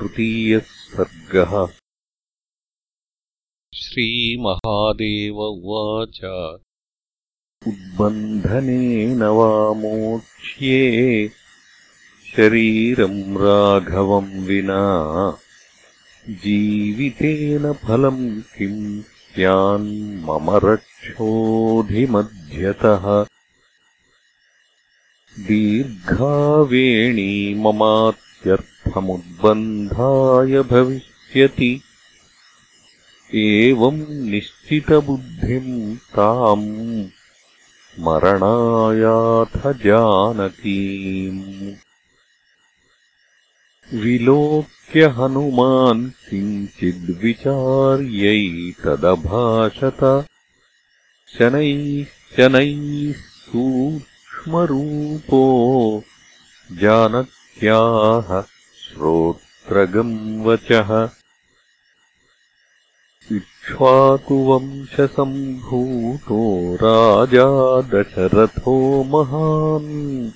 तृतीयः सर्गः श्रीमहादेव उवाच। उद्बन्धनेन वा मोक्ष्ये शरीरम् राघवम् विना जीवितेन फलम् किम् स्यान्मम रक्षोऽधिमध्यतः। दीर्घावेणी ममात्यर्थमुद्बन्धाय भविष्यति। एवम् निश्चितबुद्धिम् ताम् मरणायाथ जानकीम्। विलोक्य हनुमान् किञ्चिद्विचार्यैतदभाषत। शनैः सूक्ष्मरूपो जानक्याः श्रोत्रगम् वचः। इक्ष्वाकुवंशसम्भूतो राजा दशरथो महान्।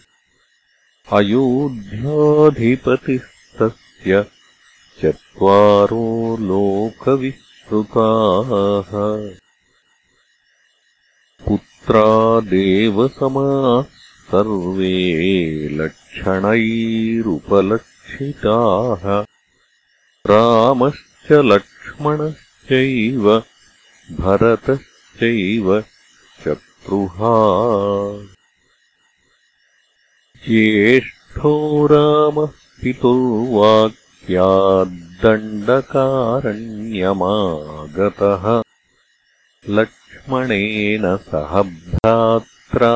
अयोध्याधिपतिः चत्वारो लोकविश्रुताः पुत्रा देवसमाः सर्वे लक्षणैरुपलक्षिताः रामश्च लक्ष्मणश्चैव भरतश्चैव शत्रुहा। ज्येष्ठो रामः पितुर्वाक्याद्दण्डकारण्यमागतः लक्ष्मणेन सह भ्रात्रा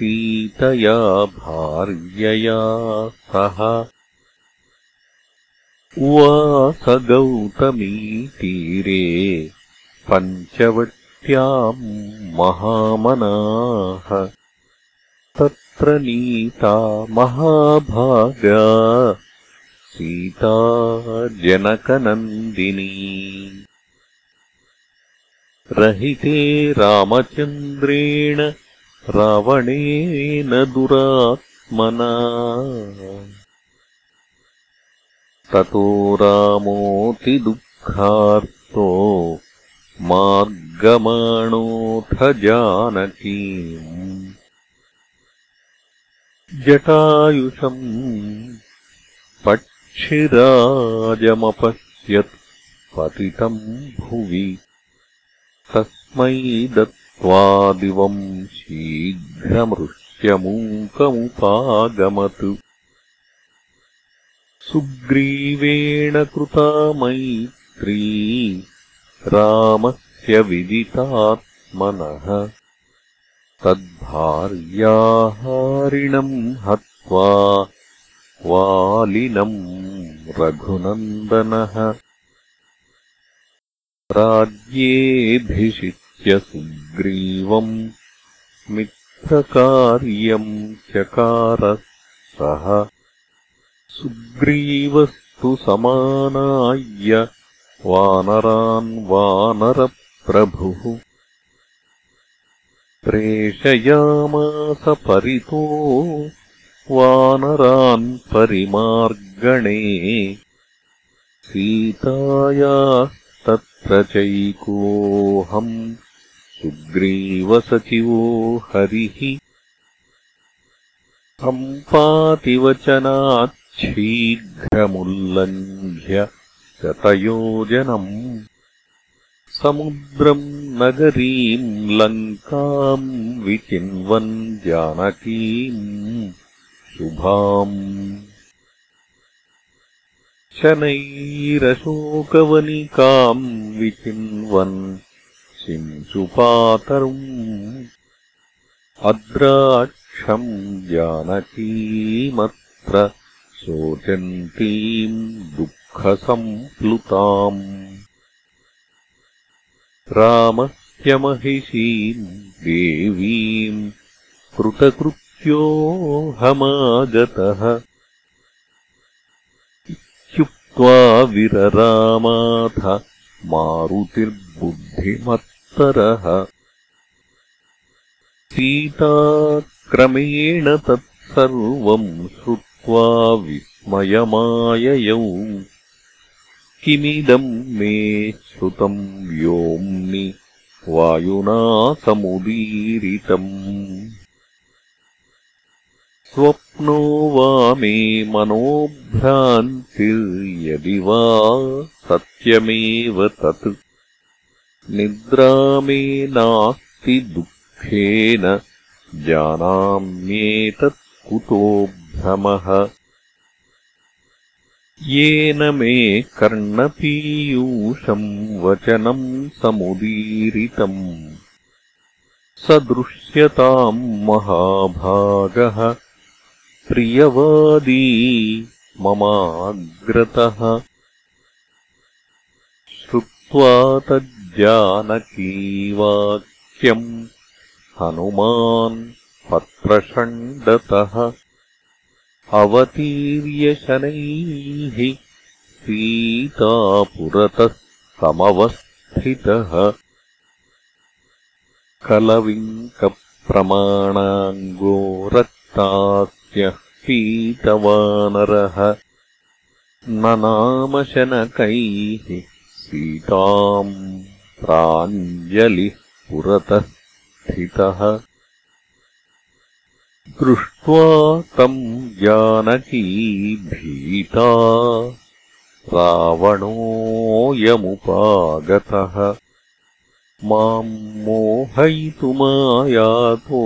सीतया भार्यया सह। उवास गौतमीतीरे पञ्चवट्याम् महामनाः। तत्र नीता महाभागा सीता जनकनन्दिनी रहिते रामचन्द्रेण रावणेन दुरात्मना। ततो रामोऽतिदुःखार्तो मार्गमाणोऽथ जानकीम् जटायुषम् पक्षिराजमपश्यत् पतितम् भुवि। तस्मै दत्त्वा शीघ्रमृष्यमूकमुपागमत् सुग्रीवेण कृता मैत्री रामस्य विदितात्मनः। तद्भार्याहारिणम् हत्वा वालिनम् रघुनन्दनः। राज्येऽभिषिच्य सुग्रीवम् मित्रकार्यम् चकारः सः सुग्रीवस्तु समानाय्य वानरान् वानरप्रभुः। प्रेषयामास परितो वानरान् परिमार्गणे। सीतायास्तत्र चैकोऽहम् सुग्रीवसचिवो हरिः। सम्पातिवचनाच्छीघ्रमुल्लङ्घ्य शतयोजनम्। समुद्रम् नगरीम् लङ्काम् विचिन्वन् जानकीम् शुभाम्। शनैरशोकवनिकाम् विचिन्वन् शिंशुपातरुम् अद्राक्षम् जानकीमत्र शोचन्तीम् दुःखसम्प्लुताम् रामस्य महिषीम् देवीम् कृतकृत्योऽहमागतः। इत्युक्त्वा विररामाथ मारुतिर्बुद्धिमत्तरः सीताक्रमेण तत्सर्वम् श्रुत्वा मयमाययौ किमिदम् मे श्रुतम् व्योम्नि वायुना समुदीरितम्। स्वप्नो वा मे मनोभ्रान्तिर्यदि वा सत्यमेव तत् निद्रा मे नास्ति दुःखेन जानाम्येतत् कुतो भ्रमः। येन मे कर्णपीयूषम् वचनम् समुदीरितम् स दृश्यताम् महाभागः। प्रियवादी ममाग्रतः। श्रुत्वा तज्जानकीवाक्यम् हनुमान् पत्रषण्डतः अवतीर्य शनैः सीतापुरतः समवस्थितः। कलविङ्कप्रमाणाङ्गो रक्तास्य पीतवानरः न नामशनकैः सीताम् प्राञ्जलिः पुरतः स्थितः दृष्ट्वा तम् जानकी भीता रावणोऽयमुपागतः माम् मोहयितुमायातो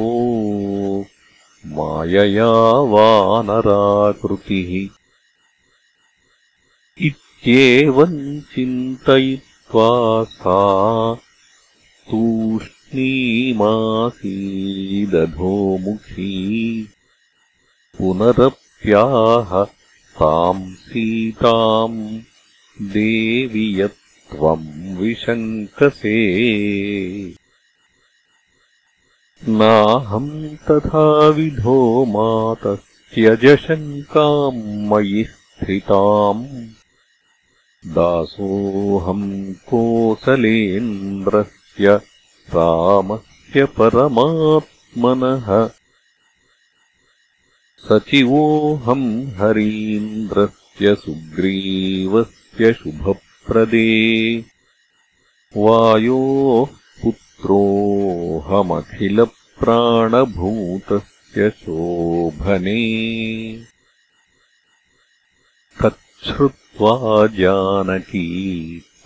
मायया वानराकृतिः। इत्येवम् चिन्तयित्वा सा तूष्णीमासीदधोमुखी पुनरप्याह ताम् सीताम् देवि यत्त्वम् विशङ्कसे। नाहम् तथाविधो मातस्त्यजशङ्काम् मयि स्थिताम् दासोऽहम् कोसलेन्द्रस्य रामस्य परमात्मनः। सचिवोऽहम् हरीन्द्रस्य सुग्रीवस्य शुभप्रदे। वायोः पुत्रोऽहमखिलप्राणभूतस्य शोभने तच्छ्रुत्वा जानकी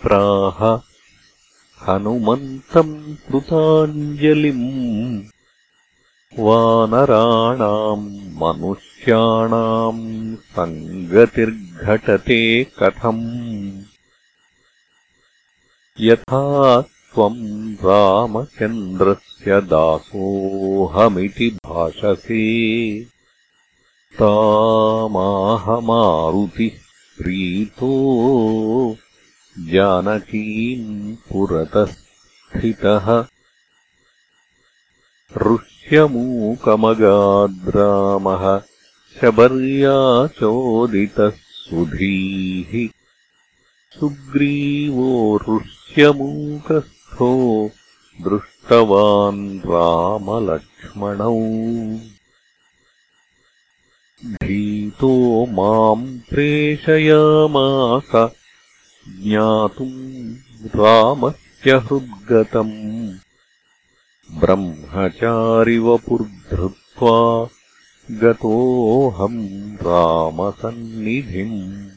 प्राह हनुमन्तम् कृताञ्जलिम् वानराणाम् मनुष्याणाम् सङ्गतिर्घटते कथम् यथा त्वम् रामचन्द्रस्य दासोऽहमिति भाषसे तामाहमारुतिः प्रीतो जानकीम् पुरतः स्थितः ऋष्यमूकमगाद्रामः शबर्याचोदितः सुधीः। सुग्रीवो ऋष्यमूकः दृष्टवान् रामलक्ष्मणौ माम् प्रेषयामास ज्ञातुम् रामस्य हृद्गतम्। ब्रह्मचारिवपुर्धृत्वा गतोऽहम् रामसन्निधिम्।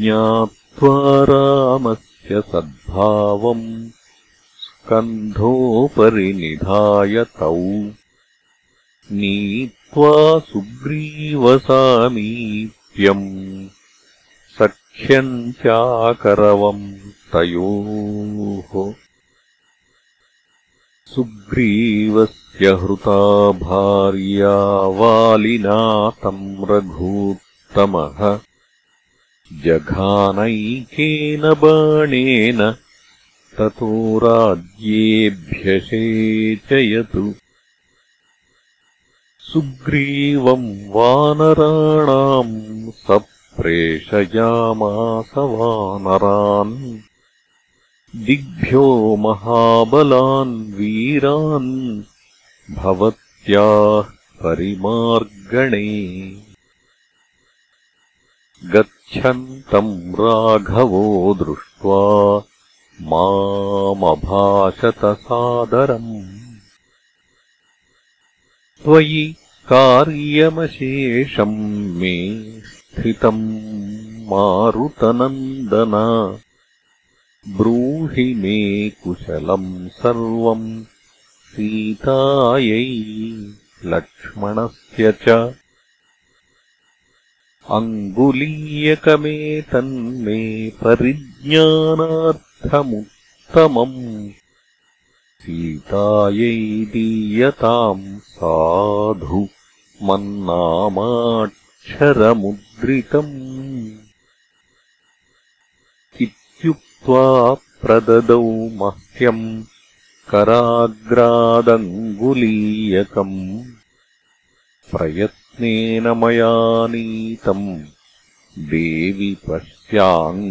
ज्ञात्वा रामस्य सद्भावम् स्कन्धोपरि निधाय तौ नीत्वा सुग्रीवसामीप्यम् सख्यम् चाकरवम् तयोः। सुग्रीवस्य हृता भार्या वालिना तम् रघूत्तमः। जघानैकेन बाणेन ततो राज्येभ्यषेचयतु सुग्रीवम् वानराणाम् स प्रेषयामास वानरान्। दिग्भ्यो महाबलान् वीरान् भवत्याः परिमार्गणे गच्छन्तम् राघवो दृष्ट्वा मामभाषतसादरम् त्वयि कार्यमशेषम् मे स्थितम् मारुतनन्दन। ब्रूहि मे कुशलम् सर्वम् सीतायै लक्ष्मणस्य च। अङ्गुलीयकमेतन्मे परिज्ञानार्थमुत्तमम् सीतायै दीयताम् साधु मन्नामाक्षरमुद्रितम् इत्युक्त्वा प्रददौ मह्यम् कराग्रादङ्गुलीयकम् प्रयत्नेन मया नीतम् देवि पश्याङ्गुलीयकम्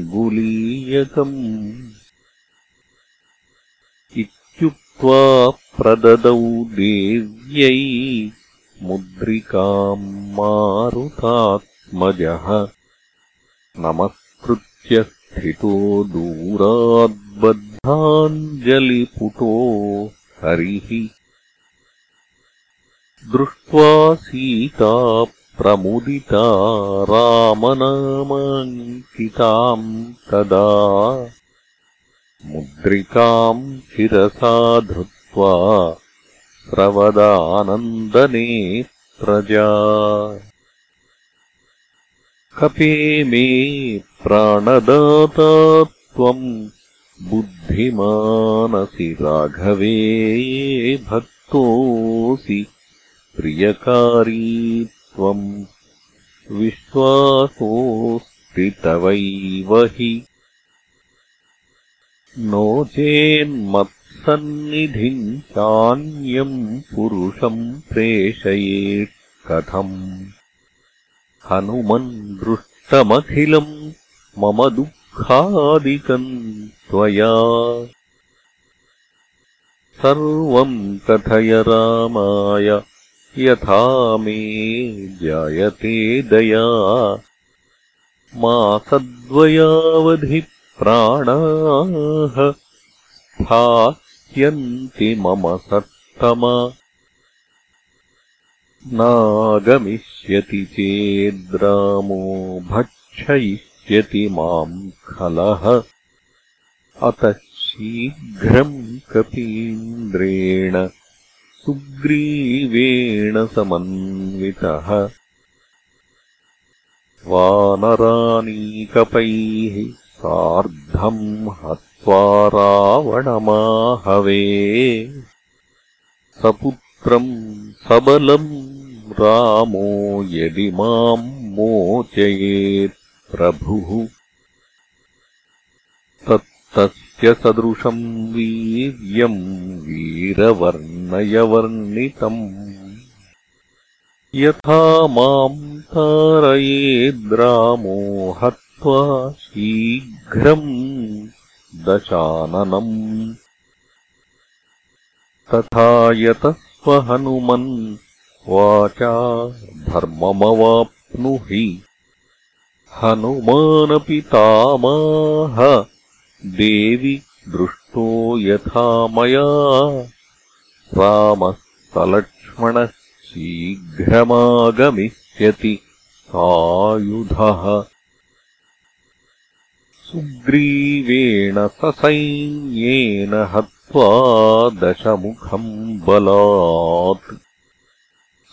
प्रददौ देव्यै मुद्रिकाम् मारुतात्मजः। नमस्कृत्य स्थितो दूराद्बद्धाञ्जलिपुटो हरिः। दृष्ट्वा सीता प्रमुदिता रामनामाङ्किताम् तदा मुद्रिकाम् शिरसा धृत्वा स्रवदानन्दनेत्रजा। कपे मे प्राणदाता त्वम् बुद्धिमानसि राघवे भक्तोऽसि प्रियकारी त्वम् विश्वासोऽस्ति तवैव हि नो चेन्मत्सन्निधिम् चान्यम् पुरुषम् प्रेषयेत् कथम्। हनुमन् दृष्टमखिलम् मम दुःखादिकम् त्वया। सर्वम् कथय रामाय यथा मे जायते दया। मासद्वयावधि प्राणाः स्थास्यन्ति मम सत्तम। नागमिष्यति चेद्रामो भक्षयिष्यति माम् खलः। अतः शीघ्रम् कपीन्द्रेण सुग्रीवेण समन्वितः। वानरानीकपैः सार्धम् हत्वा रावणमाहवे। सपुत्रम् सबलम् रामो यदि माम् मोचयेत् प्रभुः। तत्तस्य सदृशम् वीर्यम् वीरवर्णयवर्णितम्। यथा माम् तारयेद्रामो शीघ्रम् दशाननम्। तथा यतस्व हनुमन् वाचा धर्ममवाप्नुहि। हनुमानपि तामाह देवि दृष्टो यथा मया। रामः सलक्ष्मणः शीघ्रमागमिष्यति सायुधः सुग्रीवेण ससैन्येन हत्वा दशमुखम् बलात्।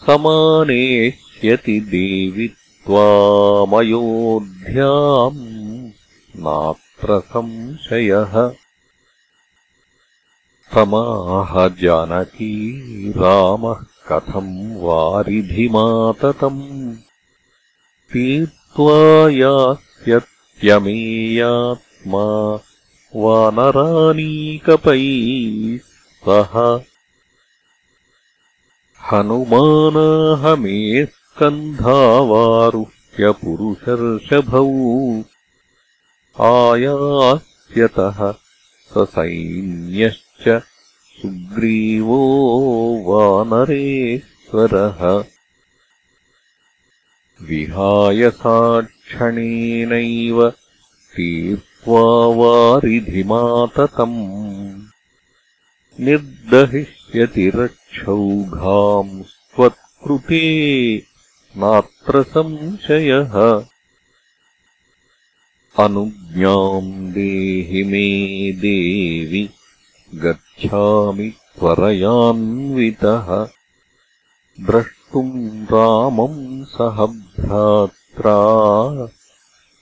समानेष्यति देवि त्वामयोध्याम् नात्र संशयः। समाह जानकी रामः कथम् वारिधिमाततम्। तीर्त्वा यास्यत्यमेयात्मा वानरानीकपैः सह। हनुमानाहमे स्कन्धावारुह्य पुरुषर्षभौ आयास्यतः स सैन्यश्च सुग्रीवो वानरेश्वरः विहाय साक्षात् क्षणेनैव तीर्त्वा वारिधिमाततम् निर्दहिष्यति रक्षौघाम् स्वत्कृते नात्र संशयः। अनुज्ञाम् देहि मे देवि गच्छामि त्वरयान्वितः। द्रष्टुम् रामम् सह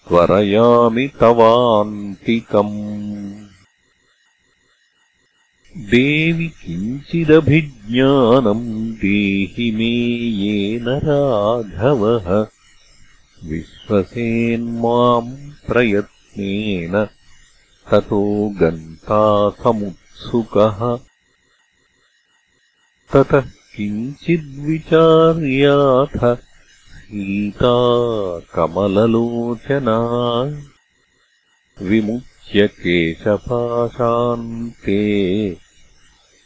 त्वरयामि तवान्तिकम्। देवि किञ्चिदभिज्ञानम् देहि मे येन राघवः। विश्वसेन्माम् प्रयत्नेन ततो गन्तासमुत्सुकः ततः किञ्चिद्विचार्याथ सीता कमललोचना विमुच्य केशपाशान्ते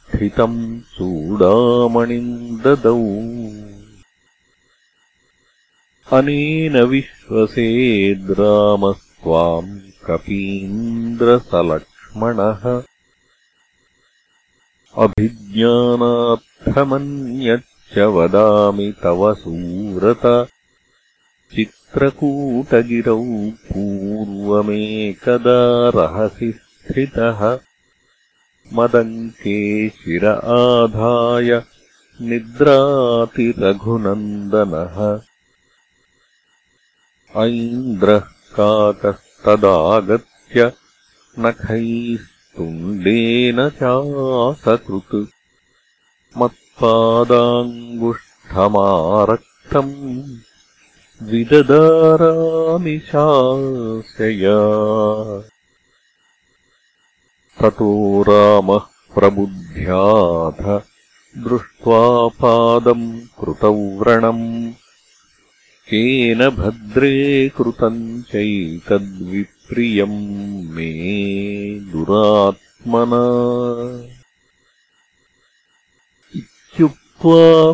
स्थितम् चूडामणिम् ददौ अनेन विश्वसेद्रामस्त्वाम् कपीन्द्रसलक्ष्मणः अभिज्ञानार्थमन्यच्च वदामि तव सूरत चित्रकूटगिरौ पूर्वमेकदा रहसि स्थितः मदङ्के शिर आधाय निद्रातिरघुनन्दनः। ऐन्द्रः काकस्तदागत्य नखैस्तुण्डेन चासकृत्। मत्पादाङ्गुष्ठमारक्तम् विददारामिशासया ततो रामः प्रबुद्ध्याथ दृष्ट्वा पादम् कृतव्रणम्। केन भद्रे कृतम् चैतद्विप्रियम् मे दुरात्मना। इत्युक्त्वा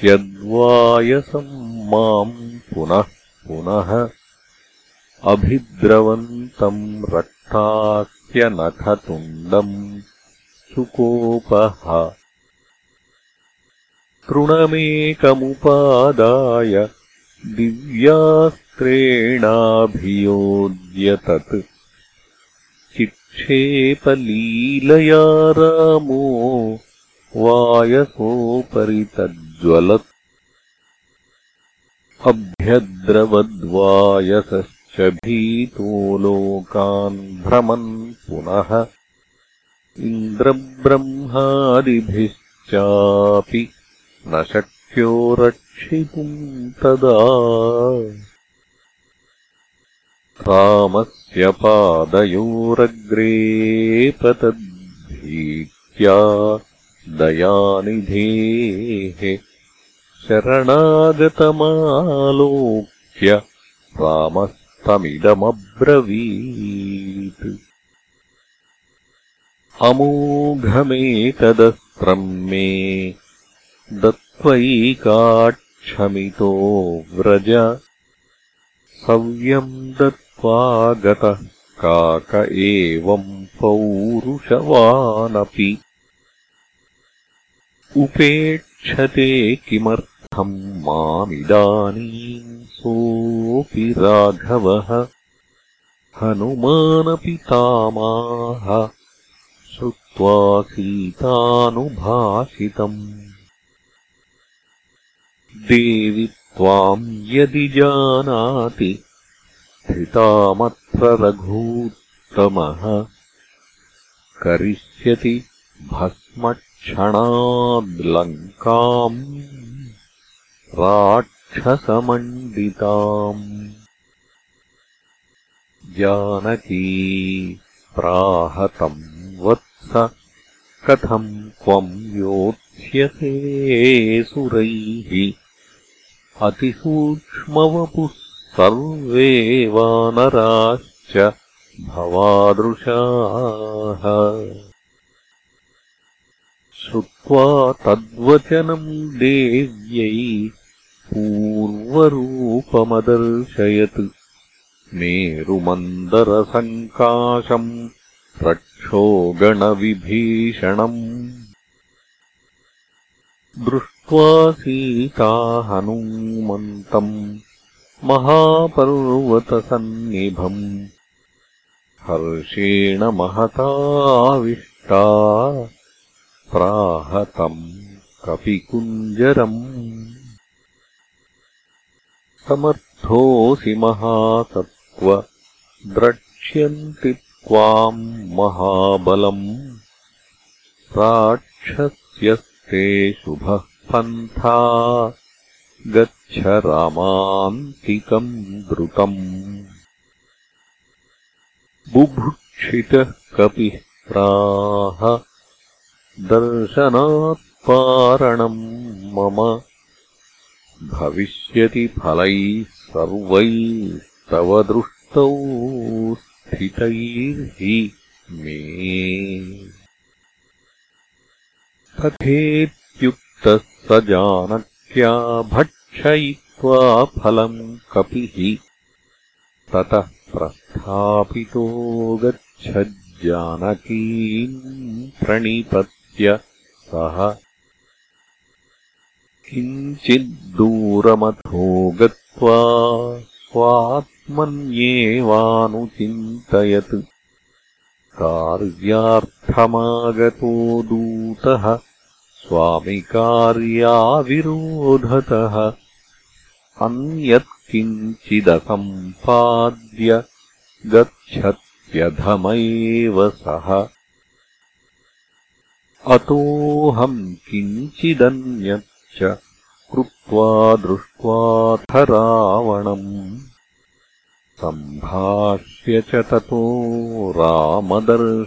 पुरतोपश्यद्वायसम् माम् पुनः पुनः अभिद्रवन्तम् रक्ताख्यनखतुण्डम् सुकोपः तृणमेकमुपादाय दिव्यास्त्रेणाभियोज्य तत् चिक्षेपलीलया रामो वायसोपरि तज्ज्वलत् अभ्यद्रवद्वायसश्च भीतो लोकान् भ्रमन् पुनः। इन्द्रब्रह्मादिभिश्चापि न शक्यो रक्षितुम् तदा। रामस्य पादयोरग्रेपतद्भीत्या दयानिधेः शरणागतमालोक्य रामस्तमिदमब्रवीत् अमोघमेतदस्त्रम् मे दत्त्वैकाक्षमितो व्रज। सव्यम् दत्त्वा गतः काक एवम् पौरुषवानपि उपेक्षते किमर्थम् मामिदानीम् सोऽपि राघवः। हनुमानपि तामाह श्रुत्वा सीतानुभाषितम् देवि त्वाम् यदि जानाति स्थितामत्र रघूत्तमः। करिष्यति भस्मक्षणाद्लङ्काम् राक्षसमण्डिताम्। जानकी प्राहतम् वत्स कथम् त्वम् योत्स्यसे सुरैः। अतिसूक्ष्मवपुः सर्वे वानराश्च भवादृशाः श्रुत्वा तद्वचनम् देव्यै पूर्वरूपमदर्शयत्। मेरुमन्दरसङ्काशम् रक्षो गणविभीषणम् दृष्ट्वा सीता हनूमन्तम् महापर्वतसन्निभम् हर्षेण महताविष्टा प्राहतम् कपिकुञ्जरम्। समर्थोऽसि महासत्त्व द्रक्ष्यन्ति त्वाम् महाबलम्। राक्षस्यस्ते शुभः पन्था गच्छ रामान्तिकम् द्रुतम्। बुभुक्षितः कपिः प्राह दर्शनात्पारणम् मम। भविष्यति फलैः सर्वैस्तव दृष्टौ स्थितैर्हि मे। तथेत्युक्तः स जानक्या भक्षयित्वा फलम् कपिः। ततः प्रस्थापितो गच्छज्जानकीम् किञ्चिद्दूरमथो गत्वा स्वात्मन्येवानुचिन्तयत्। कार्यार्थमागतो दूतः स्वामिकार्याविरोधतः। अन्यत्किञ्चिदसम्पाद्य गच्छत्यधमैव सः अतोऽहम् किञ्चिदन्यच्च कृत्वा दृष्ट्वाथ रावणम् सम्भाष्य च ततो रामदर्शनार्थम्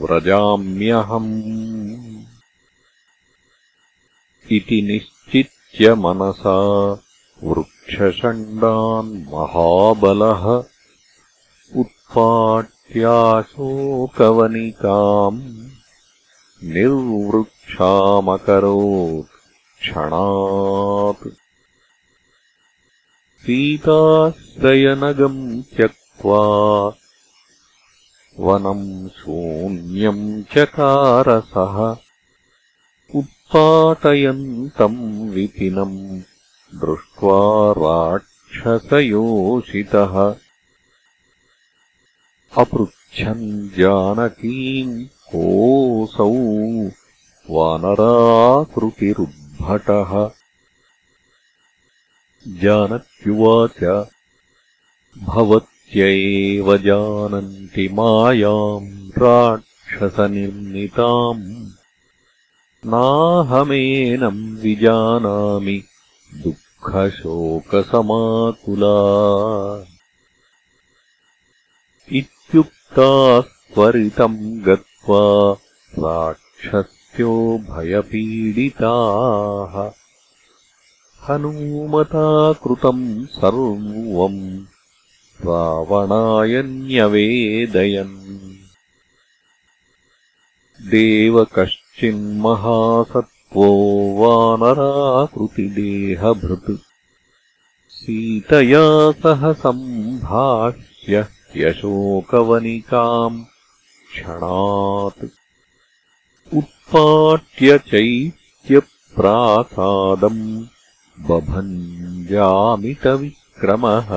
व्रजाम्यहम्। इति निश्चित्य मनसा वृक्षषण्डान् महाबलः उत्पाट्याशोकवनिकाम् निर्वृक्षामकरोत् क्षणात् सीताश्रयनगम् त्यक्त्वा वनम् शून्यम् चकारसः उत्पाटयन्तम् विपिनम् दृष्ट्वा राक्षसयोषितः अपृच्छन् जानकीम् कोऽसौ वानराकृतिरुद्भटः। जानत्युवाच भवत्य एव जानन्ति मायाम् राक्षसनिर्मिताम्। नाहमेनम् विजानामि दुःखशोकसमाकुला इत्युक्ताः त्वरितम् गत्वा राक्षस्यो भयपीडिताः। हनूमता कृतम् सर्वम् रावणाय न्यवेदयन् देव कश्चिन्महासत्त्वो वानराकृतिदेहभृत्। सीतया सह सम्भाष्य यशोकवनिकाम् क्षणात् उत्पाट्य चैत्यप्रासादम् बभञ्जामितविक्रमः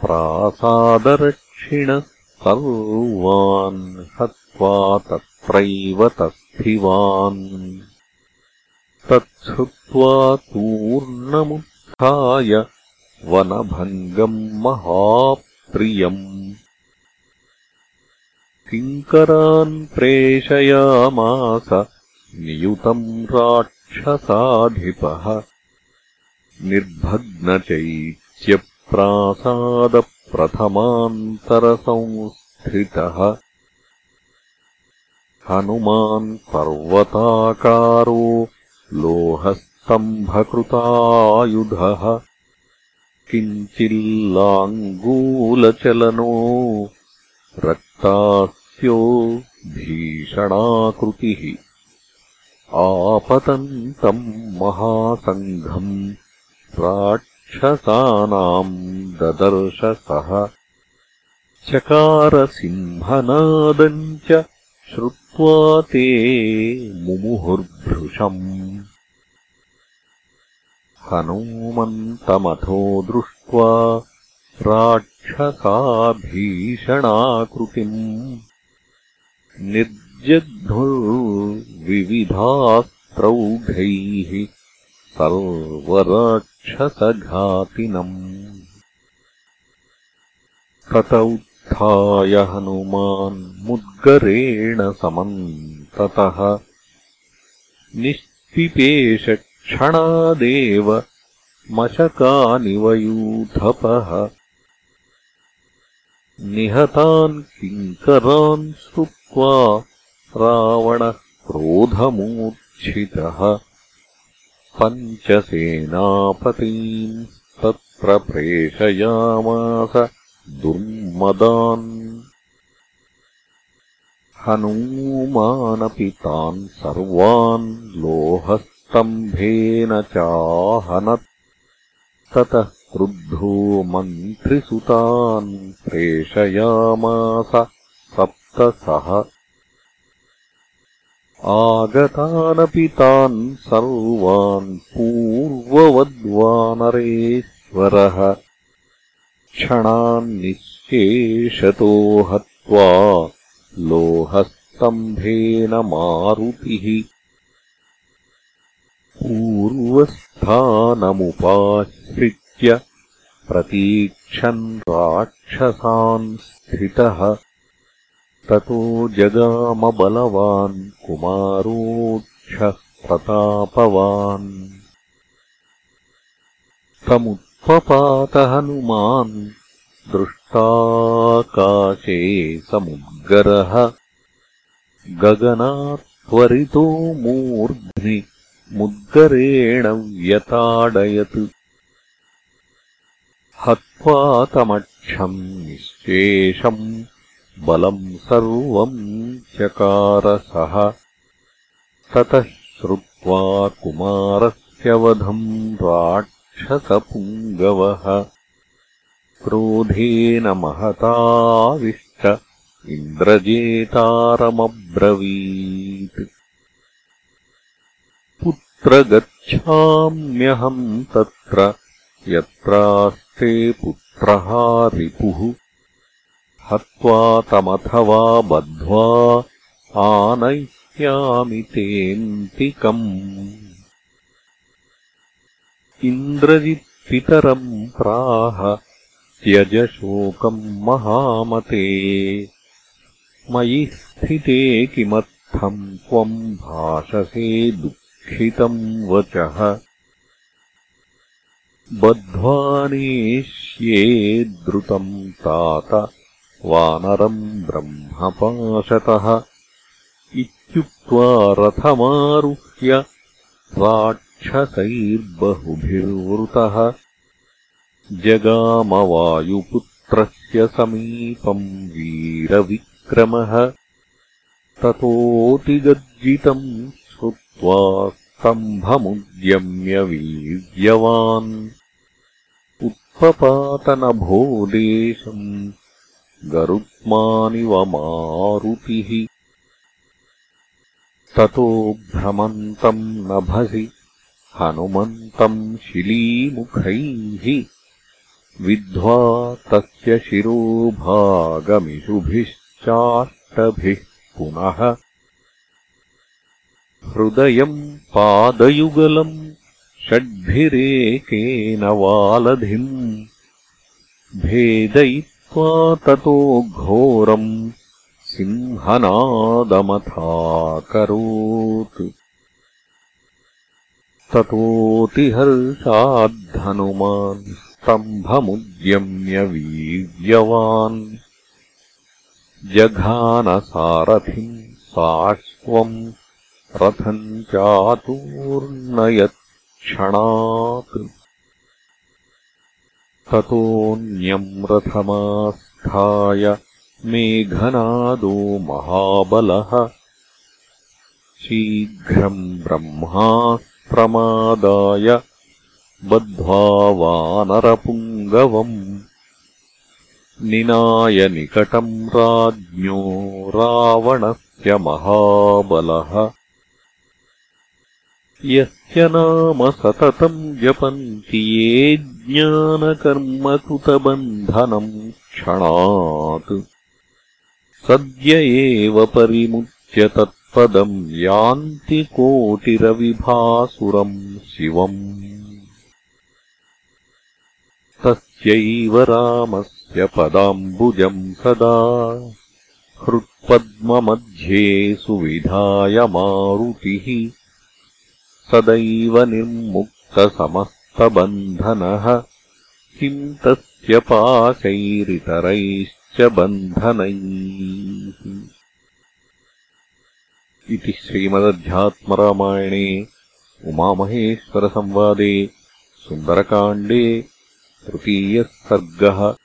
प्रासादरक्षिणः सर्वान् हत्वा तत्रैव तस्थिवान्। तच्छ्रुत्वा तूर्णमुत्थाय वनभङ्गम् महाप्रियम्। किङ्करान् प्रेषयामास नियुतम् राट् क्षसाधिपः निर्भग्नचैत्यप्रासादप्रथमान्तरसंस्थितः। हनुमान् पर्वताकारो लोहस्तम्भकृतायुधः किञ्चिल्लाङ्गूलचलनो रक्तास्यो भीषणाकृतिः। आपतन्तम् महासङ्घम् राक्षसानाम् ददर्शसः। चकारसिंहनादम् च श्रुत्वा ते मुमुहुर्भृशम् हनूमन्तमथो दृष्ट्वा राक्षसाभीषणाकृतिम् निर्जग्धुर्विविधास्त्रौघैः सर्वराक्षसघातिनम्। तत उत्थाय मुद्गरेण समम् ततः निष्पिपेषक्षणादेव मशकानिवयूथपः निहतान् किङ्करान् श्रुत्वा रावणः क्रोधमूर्च्छितः। पञ्चसेनापतीन् तत्र प्रेषयामास दुर्मदान्। हनूमानपि तान् सर्वान् लोहस्तम्भेन चाहनत्। ततः क्रुद्धो मन्त्रिसुतान् प्रेषयामास सप्तसः आगतानपि तान् सर्वान् पूर्ववद्वानरेश्वरः। क्षणान्निःशेषतो हत्वा लोहस्तम्भेन मारुतिः पूर्वस्थानमुपाश्रित्य प्रतीक्षन् राक्षसान् स्थितः। ततो जगामबलवान् कुमारोक्षः प्रतापवान् तमुत्पपातहनुमान् दृष्टाकाशे समुद्गरः। गगनात्त्वरितो मूर्ध्नि मुद्गरेण व्यताडयत् हत्वातमक्षम् निःशेषम् बलम् सर्वम् चकारसः। ततः श्रुत्वा कुमारस्य वधम् राक्षसपुङ्गवः। क्रोधेन महताविष्ट इन्द्रजेतारमब्रवीत् पुत्र गच्छाम्यहम् तत्र यत्रास्ते पुत्रः रिपुः। हत्वा तमथवा बद्ध्वा आनयिष्यामि तेऽन्तिकम् इन्द्रजित्पितरम् प्राह त्यजशोकम् महामते। मयि स्थिते किमर्थम् त्वम् भाषसे दुःखितम् वचः। बध्वानेष्ये द्रुतम् तात वानरम् ब्रह्मपाशतः। इत्युक्त्वा रथमारुह्य राक्षसैर्बहुभिर्वृतः। जगामवायुपुत्रस्य समीपम् वीरविक्रमः। ततोऽतिगर्जितम् स्तम्भमुद्यम्य वीर्यवान् उत्पपातनभोदेशम् गरुत्मानिव मारुतिः ततो भ्रमन्तम् नभसि हनुमन्तम् शिलीमुखैः विद्ध्वा तस्य शिरोभागमिषुभिश्चाष्टभिः पुनः हृदयम् पादयुगलम् षड्भिरेकेन वालधिम् भेदयित्वा ततो घोरम् सिंहनादमथाकरोत्। ततोऽतिहर्षाद्धनुमान् स्तम्भमुद्यम्य वीर्यवान् जघानसारथिम् साश्वम् रथम् चातूर्णयत्क्षणात् ततोऽन्यम् रथमास्थाय मेघनादो महाबलः। शीघ्रम् ब्रह्मास्त्रमादाय बद्ध्वा वानरपुङ्गवम् निनाय निकटम् राज्ञो रावणस्य महाबलः यस्य नाम सततम् जपन्ति ये ज्ञानकर्मकृतबन्धनम् क्षणात्। सद्य एव परिमुच्य तत्पदम् यान्ति कोटिरविभासुरम् शिवम्। तस्यैव रामस्य पदाम्बुजम् सदा हृत्पद्ममध्ये सुविधाय मारुतिः सदैव निर्मुक्तसमस्तबन्धनः। किम् तस्य पाशैरितरैश्च बन्धनैः। इति श्रीमदध्यात्मरामायणे उमामहेश्वरसंवादे सुन्दरकाण्डे तृतीयः सर्गः